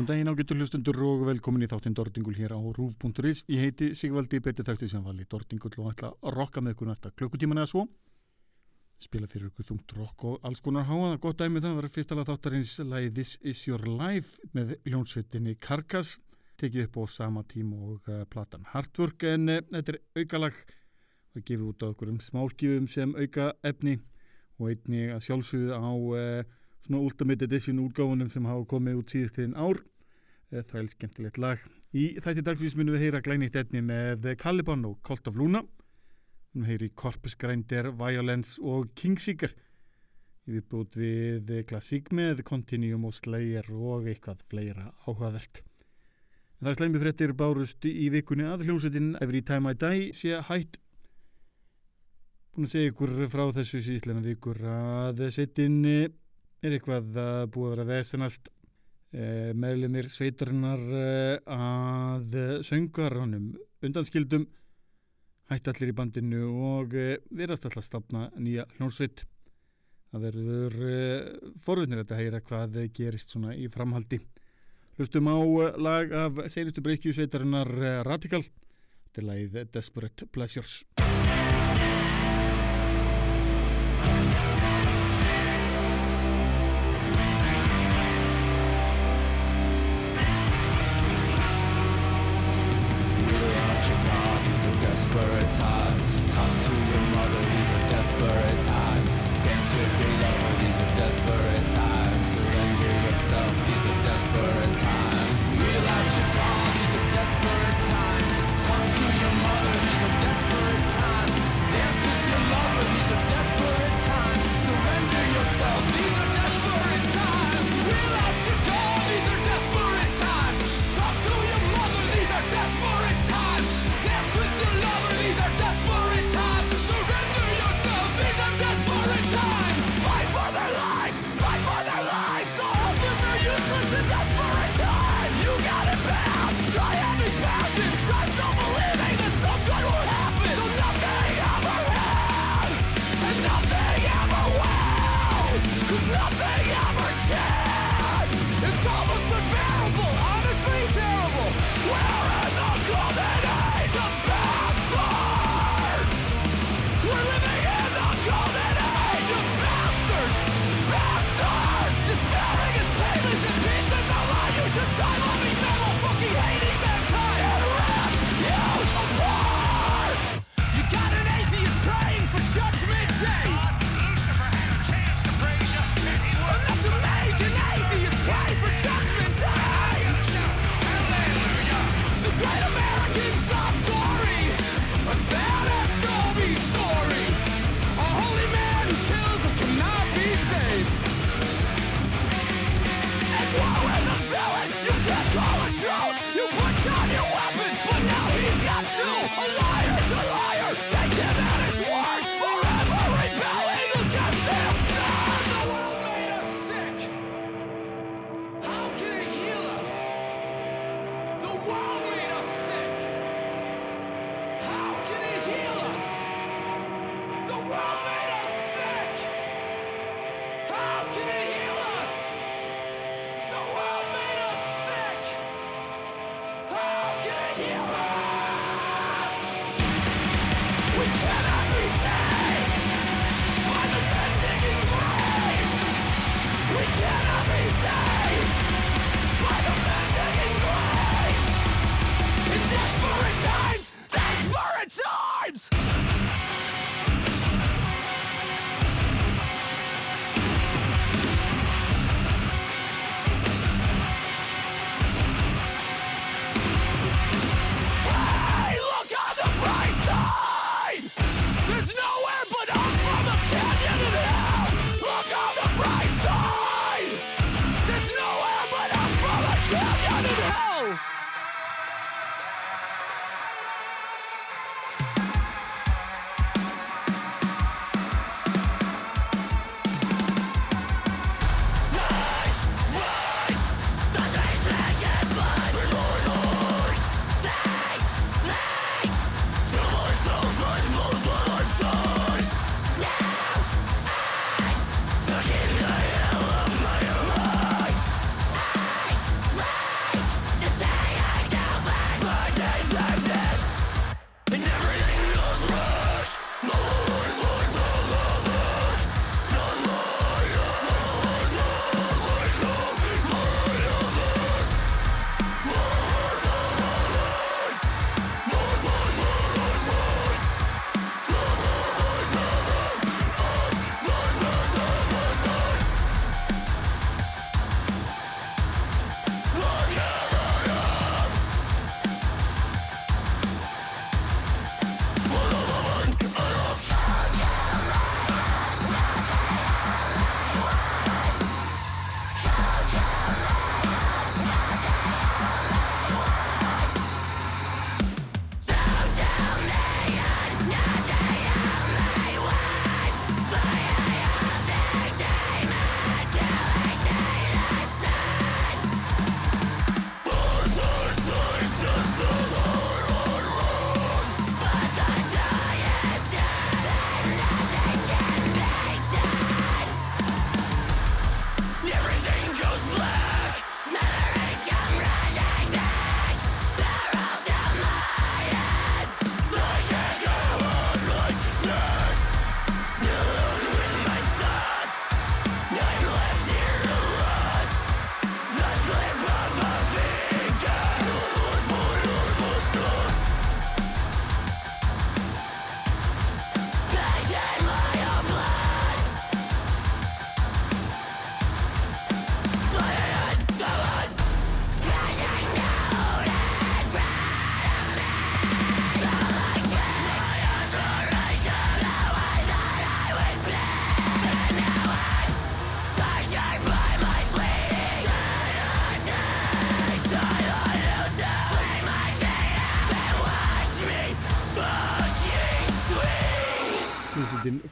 Góðan daginn á getur hlustundur og velkomin í þáttinn Dordingul hér á rúf.is. Ég heiti Sigvaldi Beti Þætti sem vali Dordingul og ætla að rokka með ykkur næsta klukkutíman eða svo. Spila fyrir ykkur þungt rokk og alls konar háa. Gott dæmi það var fyrst alveg þáttarins This is your life með hljónsveitinni Karkas. Tekið upp á sama tím og uh, platan Hardwork en uh, þetta er aukalag. Það gefið út á okkur um smáskifum sem auka efni og einni að sjálfsögðu á... Uh, svona Ultimate Edition útgáfunum sem hafa komið út síðustíðin ár. Þræl skemmtilegt lag. Í þætti dagsfís munum við heyra glænýtt etni með Caliban og Colt of Luna. Við heyri Corpus Grinder, Violence og Kingseeker við búið við klassík með Continuum og Slayer og eitthvað fleira áhugavert. En það er slæmið fréttir bárust í vikunni að hljómsveitin Every Time I Die sé hætt. Búin að segja ykkur frá þessu síðlega vikur að sveitin er eitthvað að búið að vera vesenast eh, meðlinir sveitarinnar eh, að söngar honum undanskildum hætti allir í bandinu og eh, verðast alltaf stafna nýja hljónsveit það verður forvinnir að heyra hvað gerist svona í framhaldi. Hlustum á lag af seinustu breykju sveitarinnar Radical til lagið Desperate Pleasures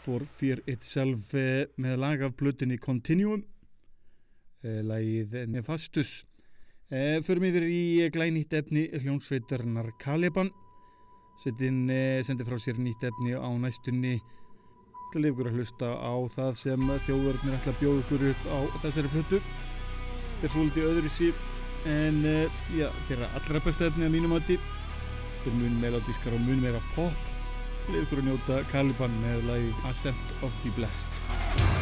for Fear Itself eh, með lag af blötunni Continuum. Eh, lagið Nefastus eh, Förum yfir í glænýtt efni hljónsveitarnar Caliban. Sveitin eh, sendi frá sér nýtt efni á næstunni. Til að ykkur að hlusta á það sem þjóðverðnir ætla að bjóða ykkur upp á þessari plötu. Þetta er svolítið öðru síp en já, þeirra allra besta efni að mínum átti Þeir mun melodískar og mun meira pop Leif ykkur að njóta Caliban með lagi Ascent of the Blessed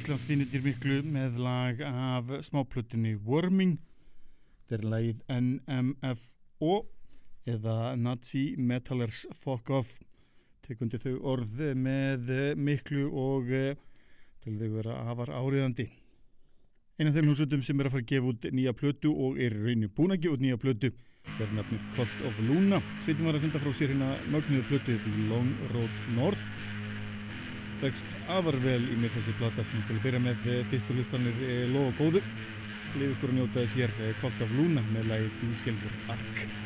Íslandsvinnitir miklu með lag af smáplutinni Worming þetta er lagið NMFO eða Nazi Metalers Fuck Off. Tekundi þau orð með miklu og eh, til þau vera afar áriðandi eina af þeim hljómsveitum sem er að fara að gefa út nýja plötu og er raunin búin að gefa út nýja plötu er nafnið Cult of Luna. Sveitum var að senda frá sér hérna mögnuðu plötu því Long Road North vexst afar vel í mér þessi plata sem til að byrja með eh, fyrstu hlustanir eh, loð og góðu liður ykkur að njóta þess hér eh, of Luna með lagið í Silver Ark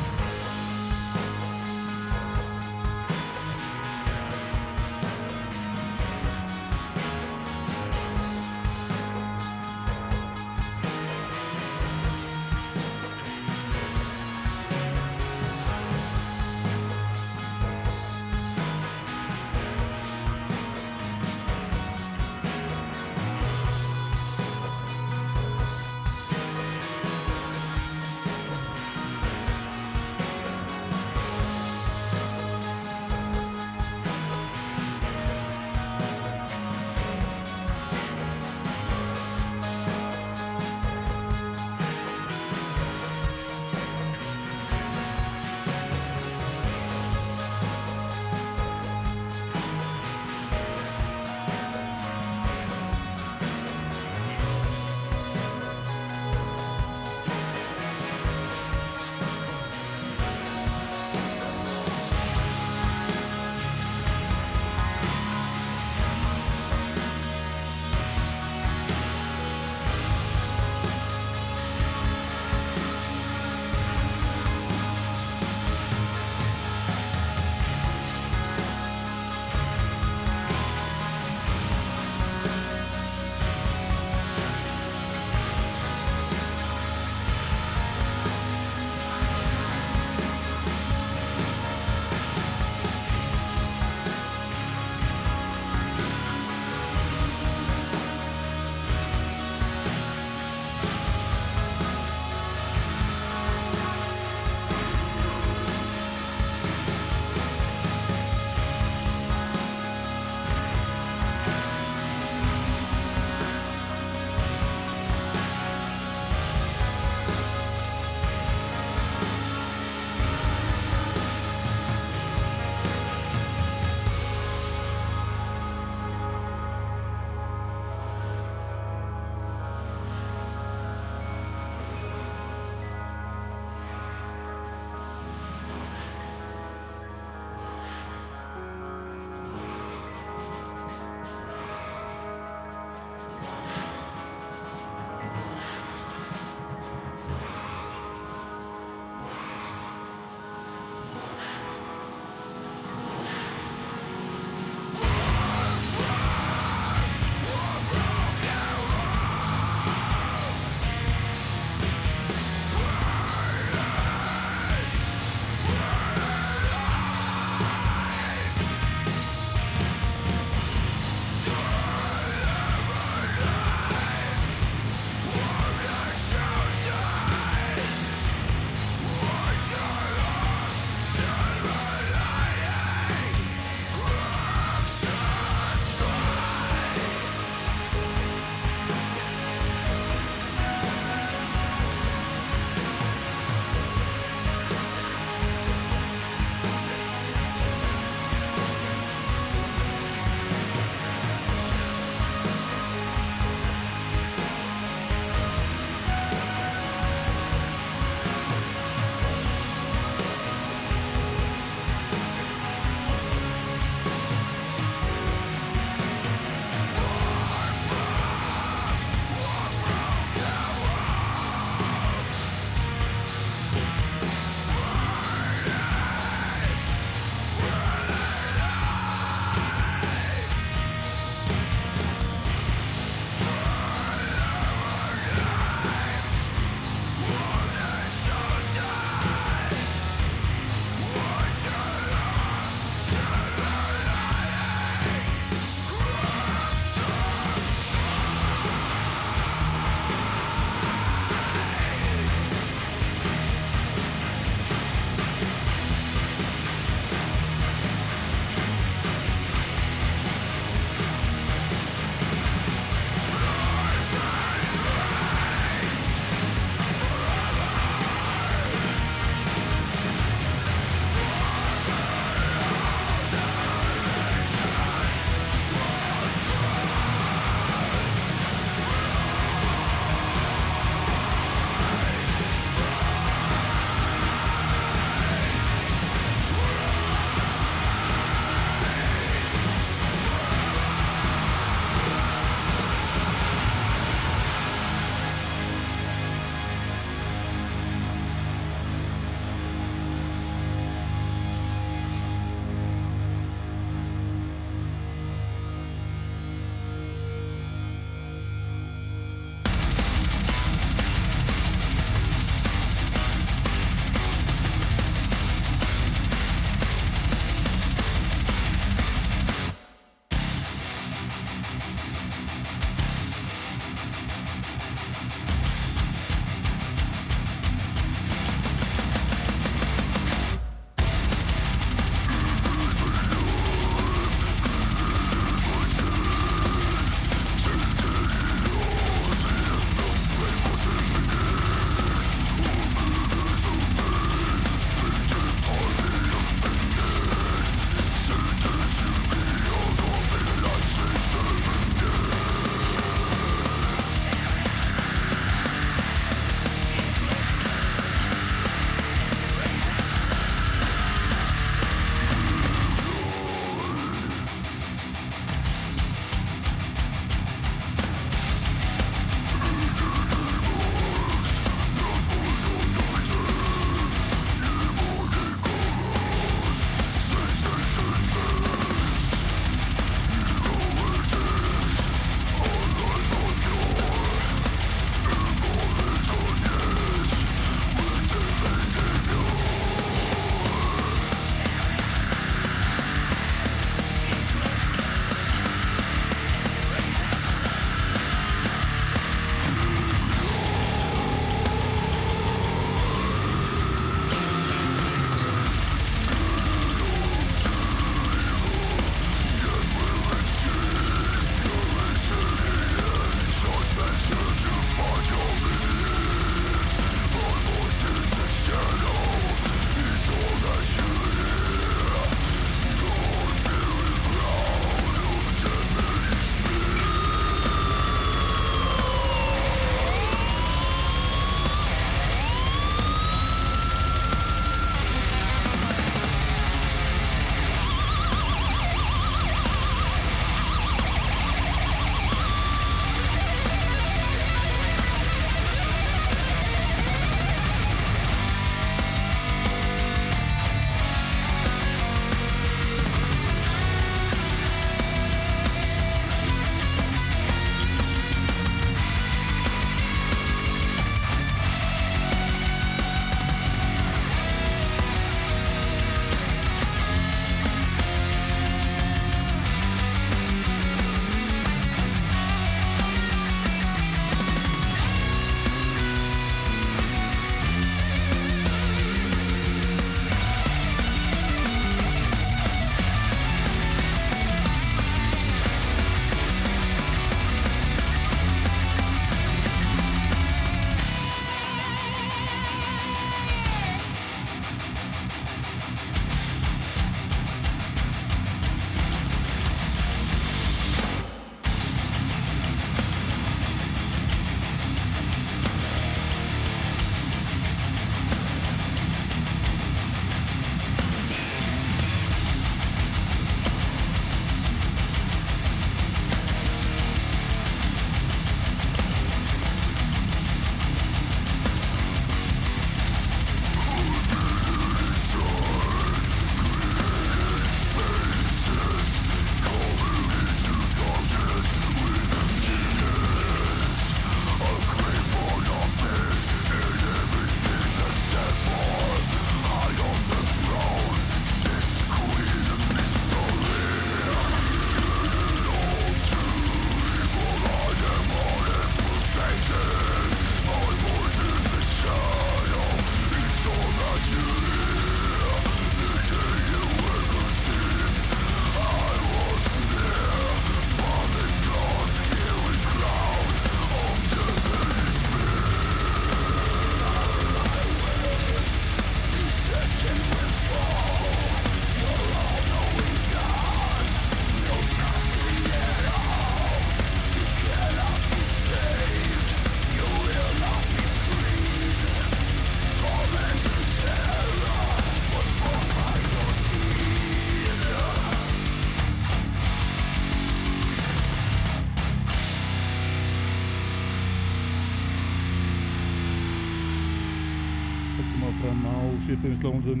áfram á svipiðinslóðum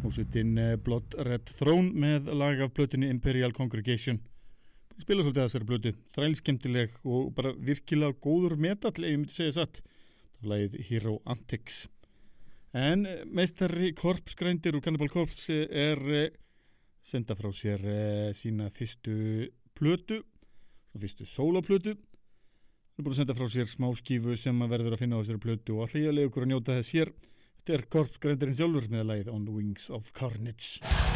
Húsitinn Blood Red Throne með lag af blötunni Imperial Congregation. Spila svolítið að þessari blötu þrælskemtileg og bara virkilega góður metall, ef ég myndi segja satt. Lagið Hero Antics. En meistari korpsgrændir og Cannibal Corpse er eh, senda frá sér eh, sína fyrstu plötu fyrstu sólaplötu. Við erum búin að senda frá sér smá skífu sem að verður að finna á þessari plötu og allir ég að leiða ykkur að njóta þess hér. Þetta er korpsgrændirinn sjálfur með að læða On the Wings of Carnage.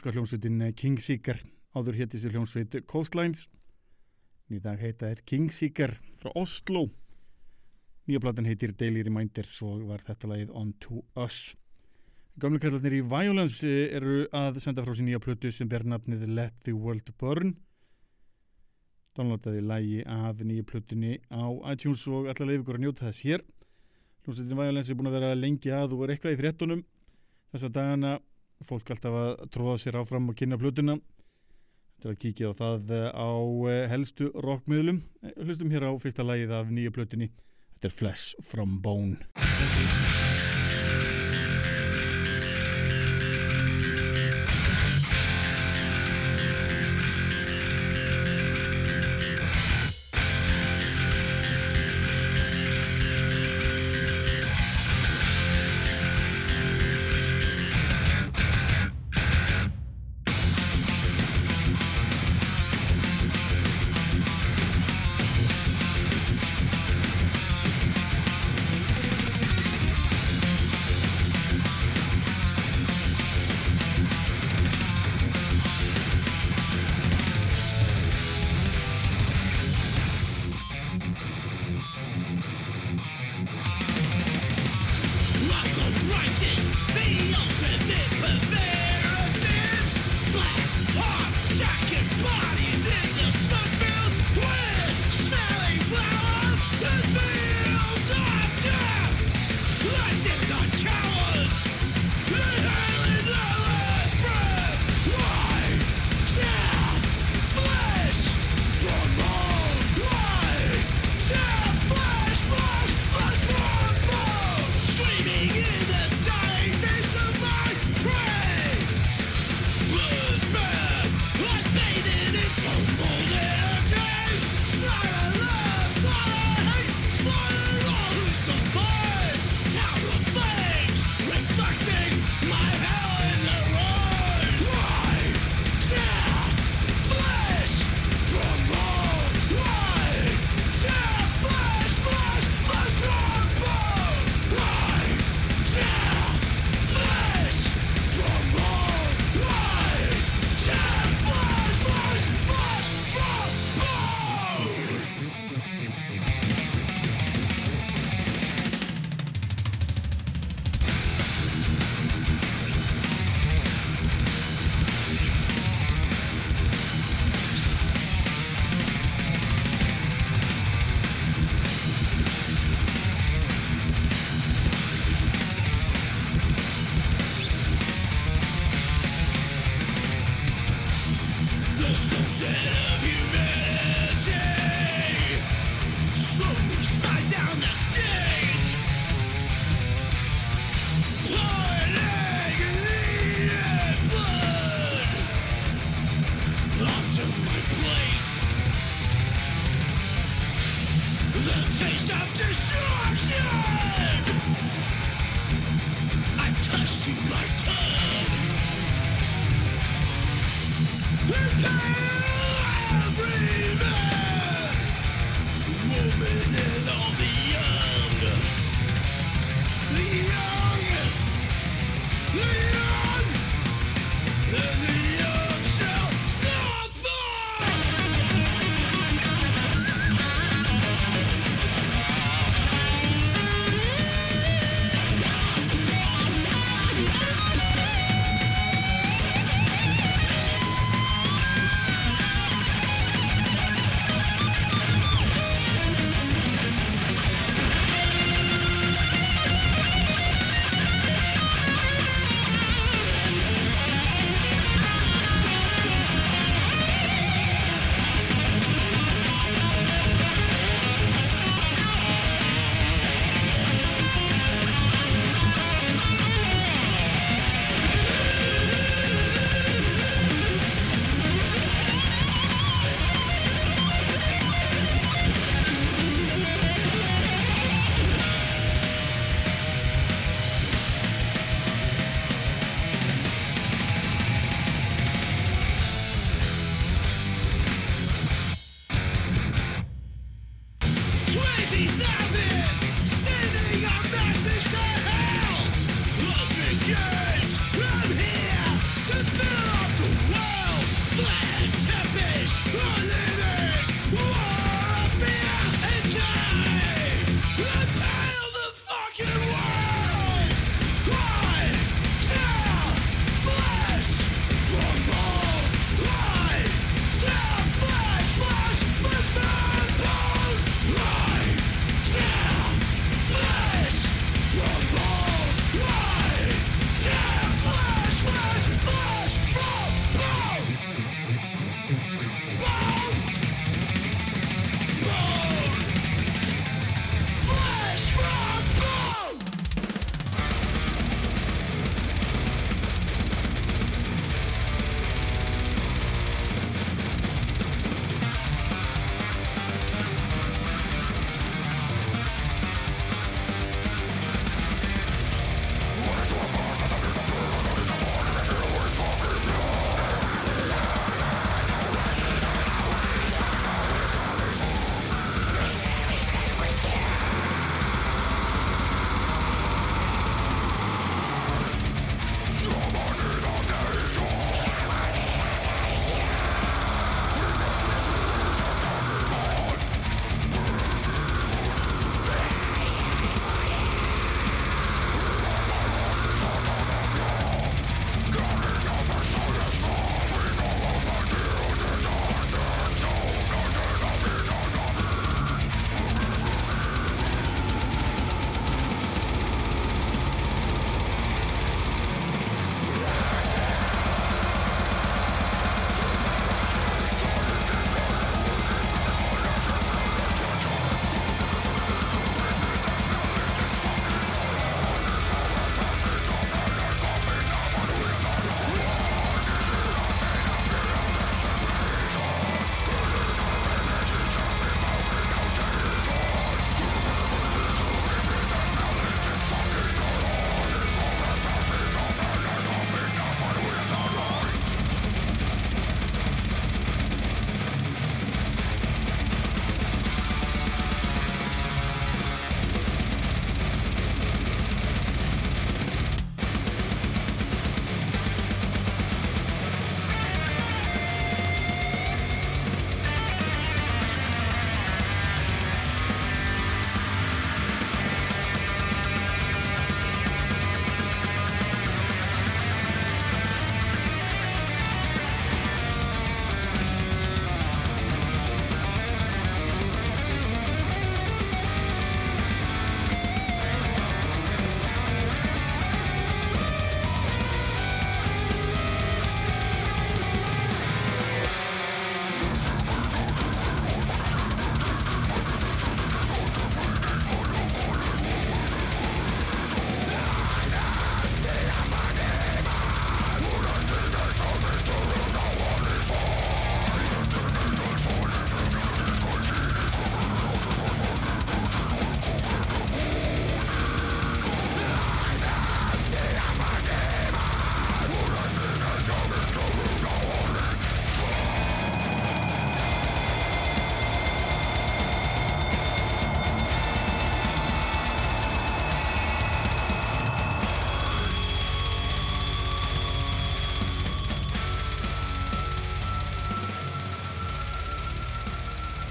Norska hljómsveitin Kingseeker áður hétti sér hljómsveit Coastlines. Í dag heita er Kingseeker frá Oslo. Nýja platan heitir Daily Reminders og var þetta lagið On To Us. Gamleikallarnir í Violence eru að senda frá sér nýja plötu sem ber nafnið Let the World Burn. Downloadaði lægi af nýju plötunni á iTunes og allar leif ykkur að njóta þess hér. Hljómsveitin Violence er búin að vera lengi að og er eitthvað í þréttunum þessa dagana fólk alltaf að tróða sér áfram og kynna plötuna. Til að kíkja á það á eh, helstu rockmiðlum. Eh, hlustum hér á fyrsta lægið af nýju plötunni. Þetta er Flesh from Bone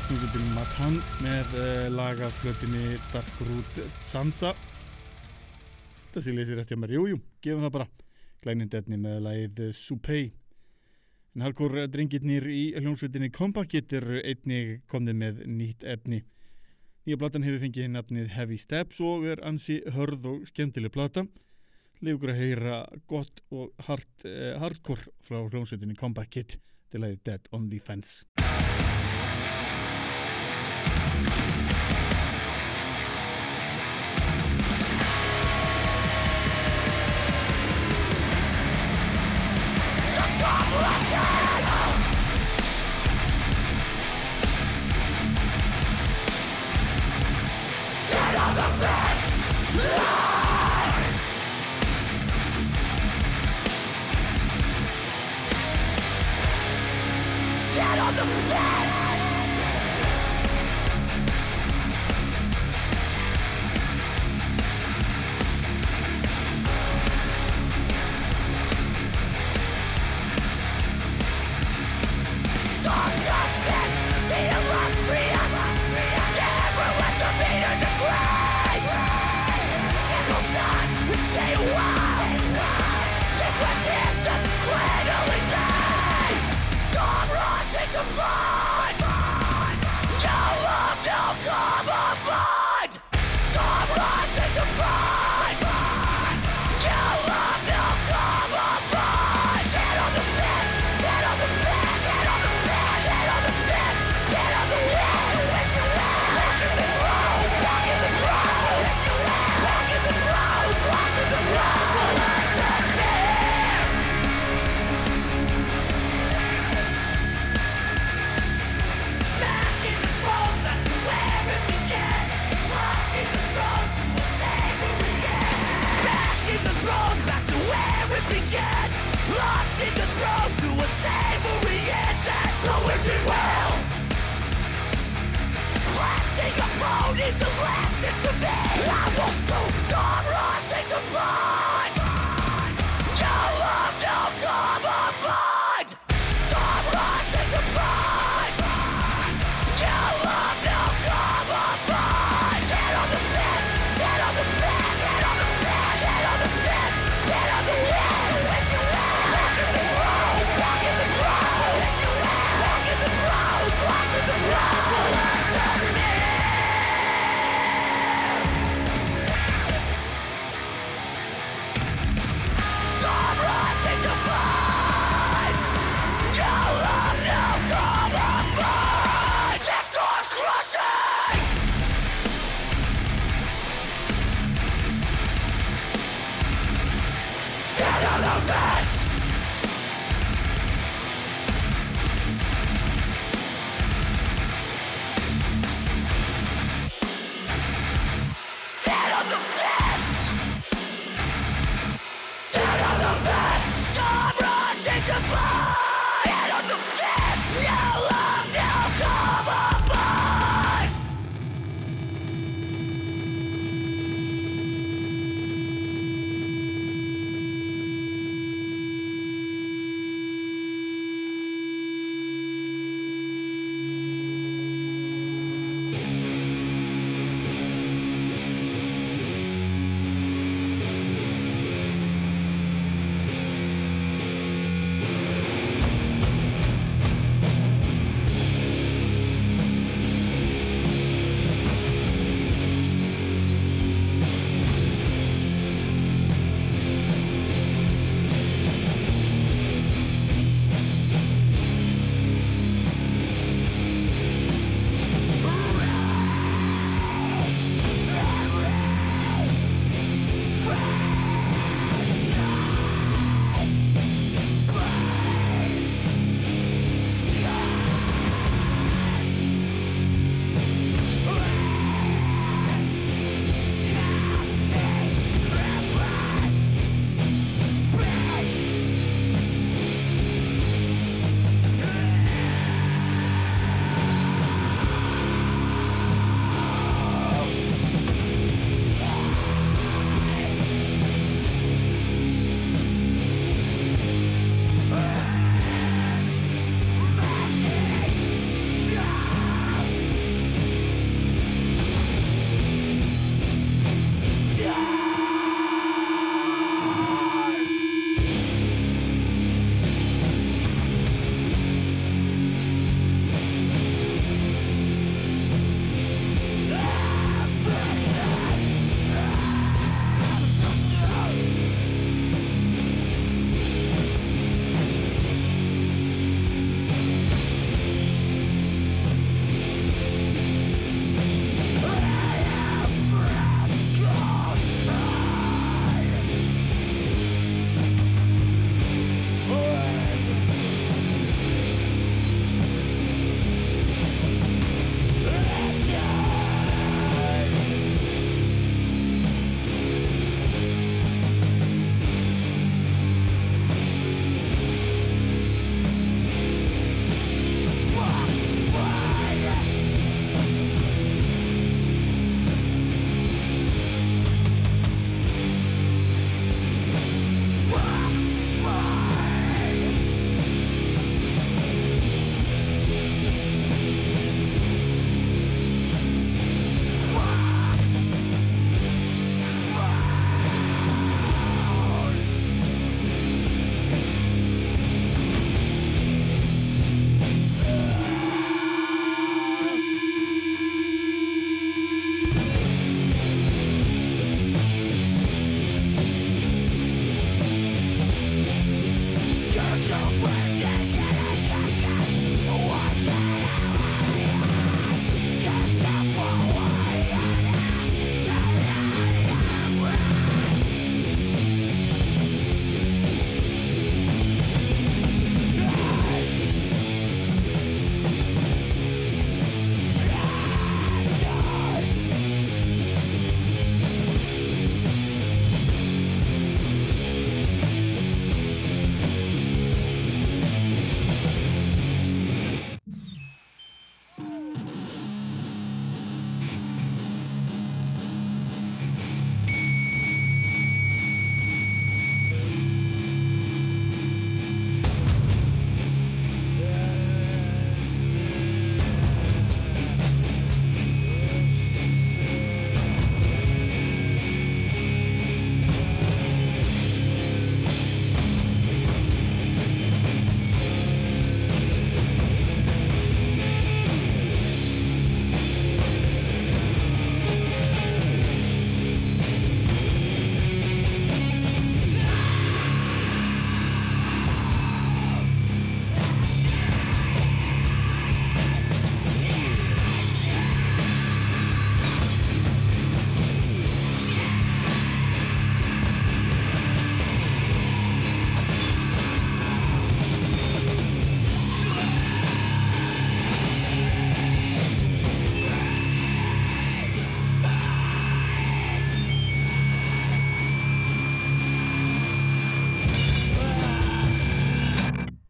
Matan með uh, lag af plötinni Dark Root Sansa. Þetta sé leysir eftir mér, jújú, gefum það bara. Glænindetni með lagið Supei. En hardcore drengirnir í hljómsveitinni Compakit er einnig komnið með nýtt efni. Nýja platan hefur fengið nafnið Heavy Steps og er ansi hörð og skemmtileg plata. Lefur að heyra gott og uh, hardcore frá hljómsveitinni Compakit til lagið Dead on the Fence to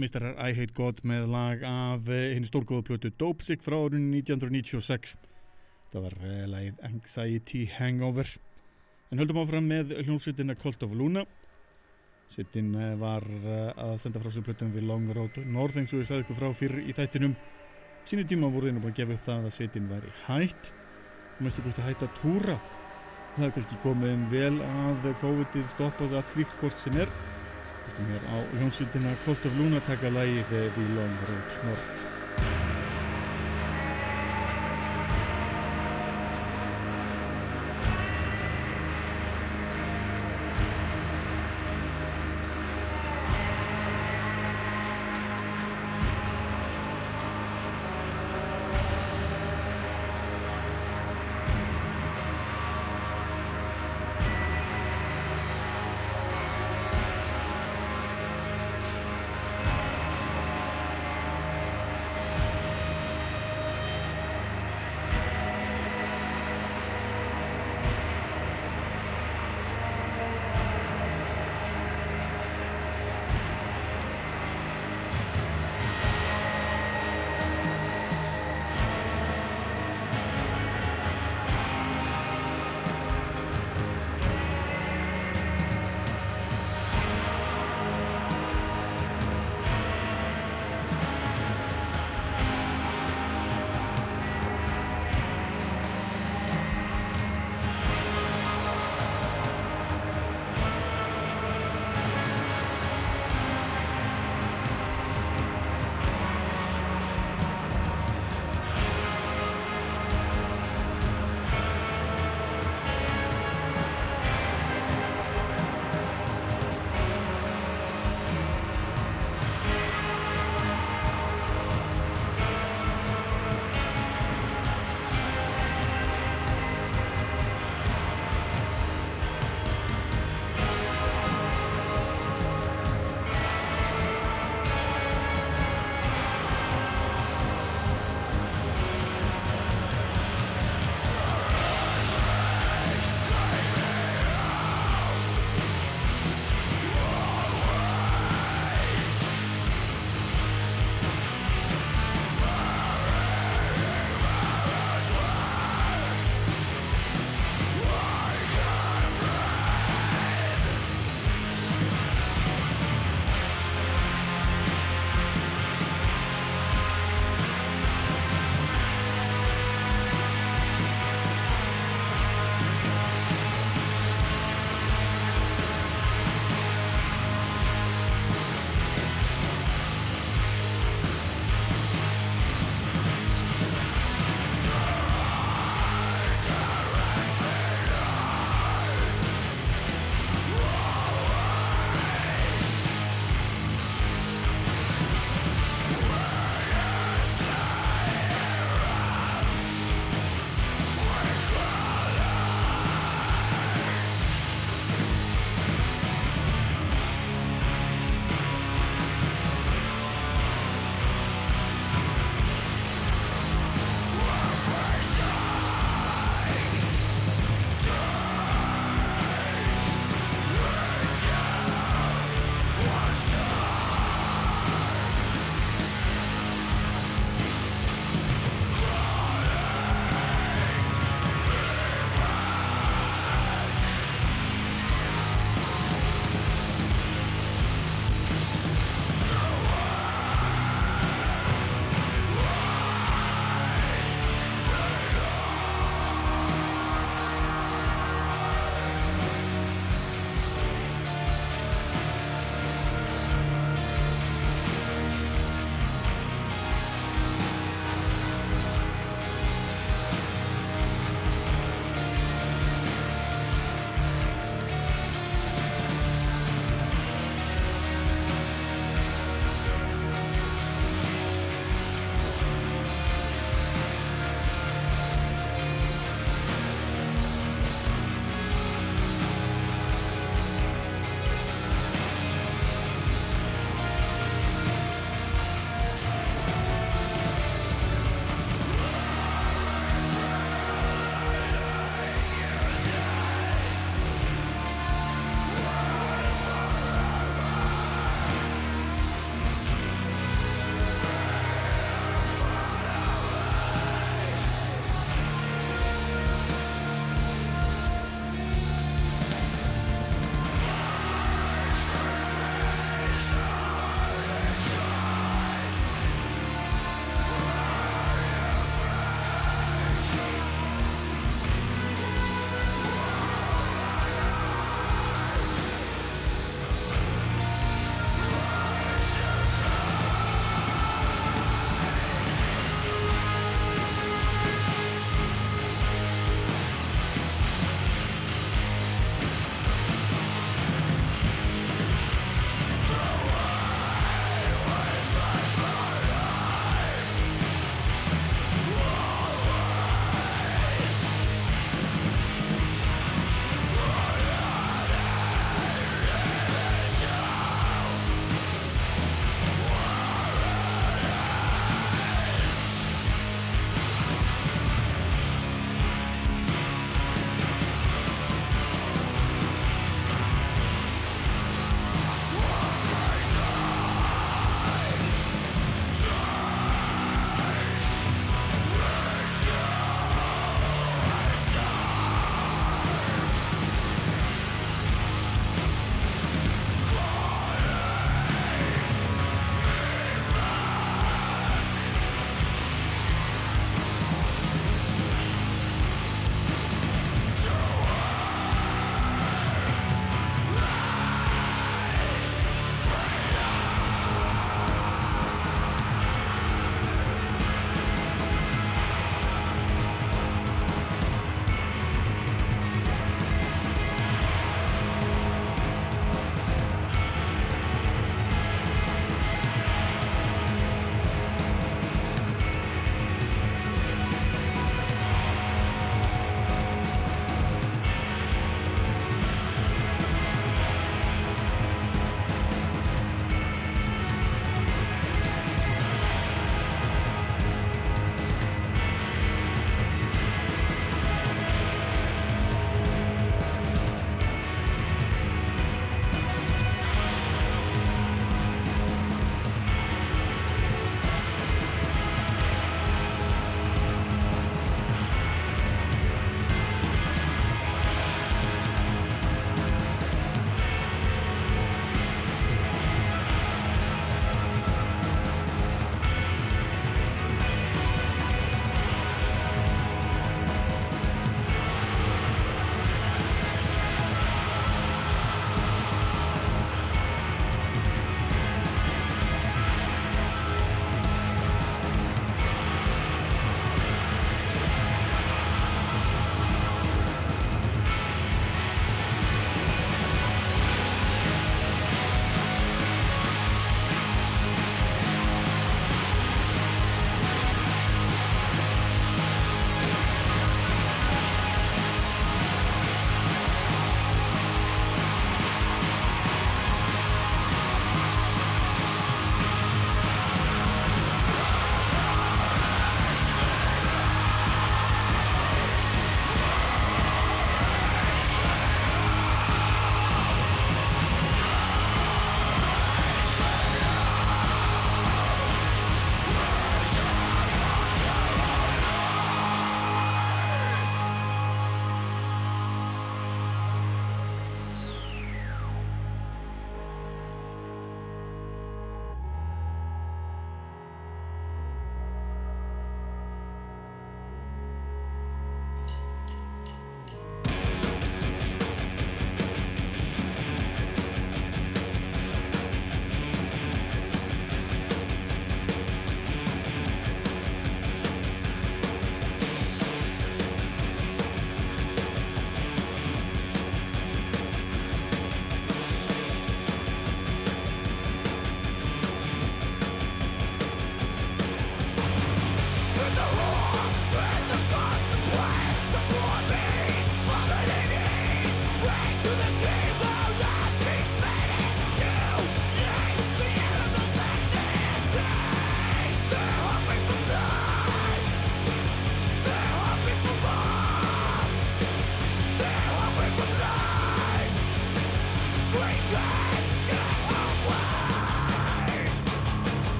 mistarar I Hate God með lag af henni stórgóðu plötu Dopesick frá árunni 1996 það var uh, lagið Anxiety Hangover. En höldum áfram með hljómsveitina Cult of Luna. Sittin uh, var að senda frá sér plötum við Long Road North eins og ég sagði ykkur frá fyrir í þættinum. Sínu tíma voru þeirnum að gefa upp það að Sittin væri hætt. Og mest hætt að túra. Það er kannski komið um vel að COVID-ið stoppaði að flýtt hvort sem er Er hér á hljómsveitina Colt of Luna taka lægi við Long Road North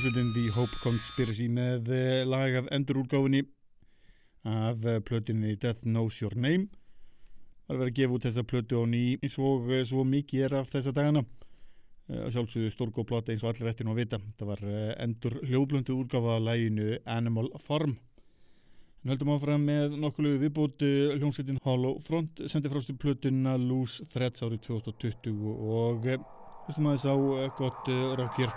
hljómsveitin The Hope Conspiracy með eh, lag af endurúrgáfinni af eh, plötunni Death Knows Your Name. Það er verið að gefa út þessa plötu á ný eins og eh, svo mikið er af þessa dagana. Sjálfsögðu stórgóplata eins og allir eftir nú að vita. Það var endur hljóðblöndu úrgáfa að læginu Animal Farm. En höldum áfram með nokkulega viðbót hljómsveitin Hollow Front sendi frástu plötunna Loose Threads árið 2020 og hlustum aðeins á gott rockir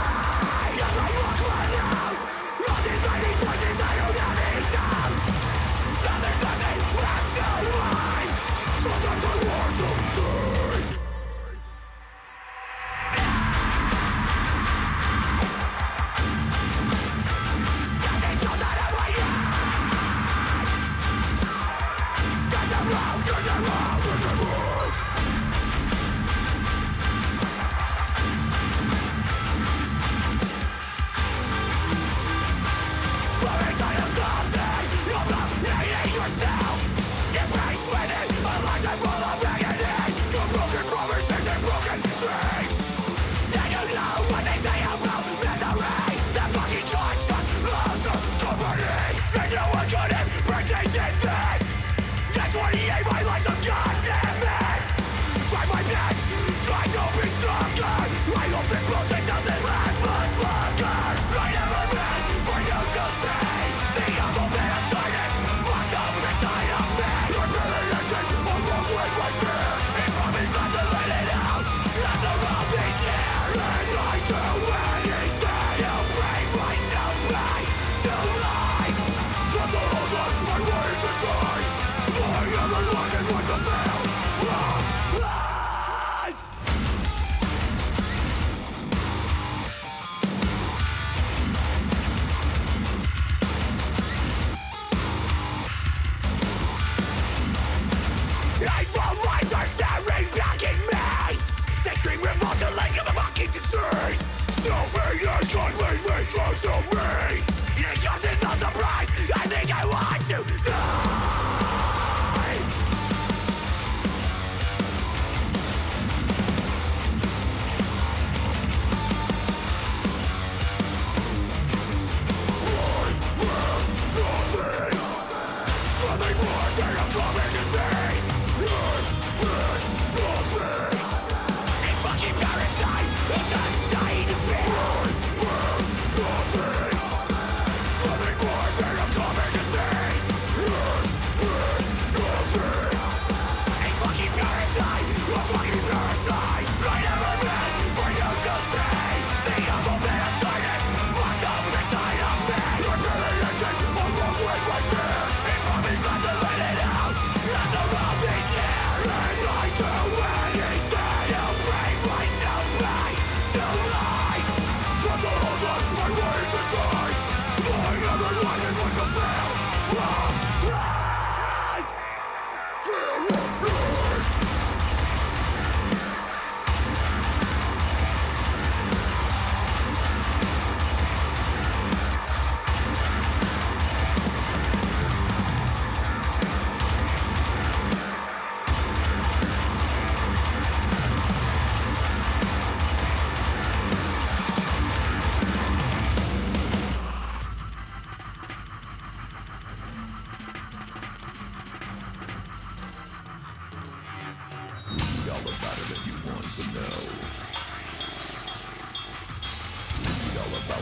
drugs on me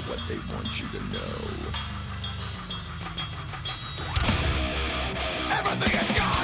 what they want you to know. Everything is gone!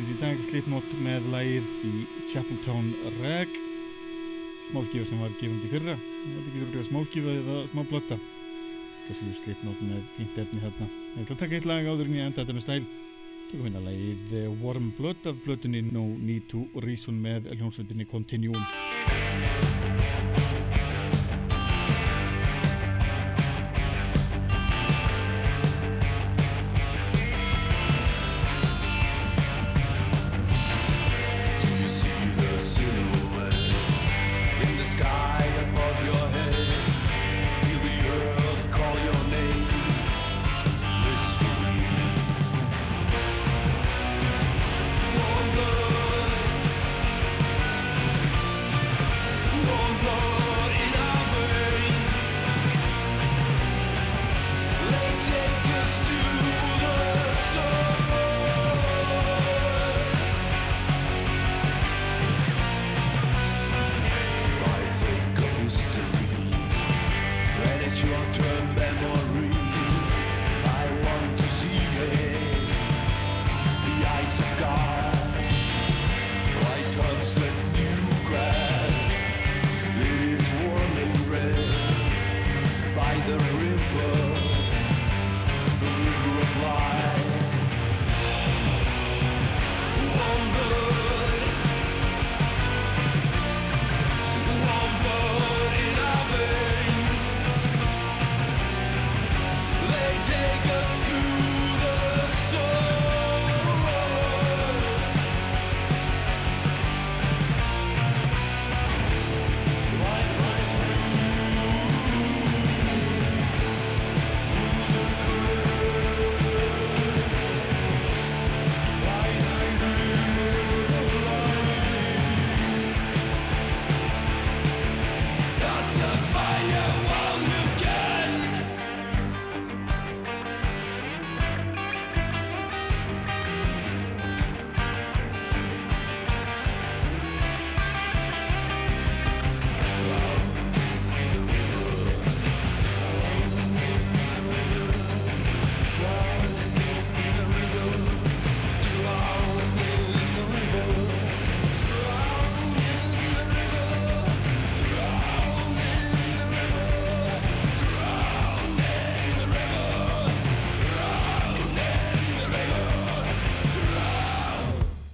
Heimsins í dag Slipknot með lægið í Chapeltown Rag. Smáskífa sem var gefandi fyrra. Ég veit ekki svo smáskífa eða smáblötta Slipknot með fínt efni þarna. Ég ætla að taka eitt lag áður en ég enda þetta með stæl. Tökum hérna lægið Warm Blood af blötunni No Need to Reason með hljómsveitinni Continuum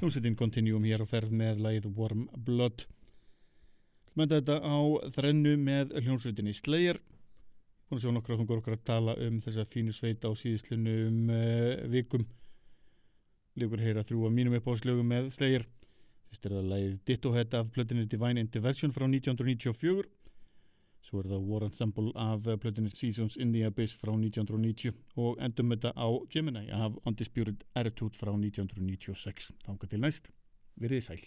hljómsveitin Continuum hér á ferð með lagið Warm Blood. Mönda þetta á þrennu með hljómsveitinni Slayer. Búin að sjá nokkra þungur okkar að tala um þessa fínu sveita á síðuslunum um, uh, vikum. Líkur heyra þrjú af mínum uppáðslögum með Slayer. Fyrst er það lagið Ditto Head af plötinu Divine Intervention frá 1994 Svo er það War Ensemble af plötinu Seasons in the Abyss frá 1990 og endum þetta á Gemini af Undisputed Attitude frá 1996 Þángar til næst, verið sæl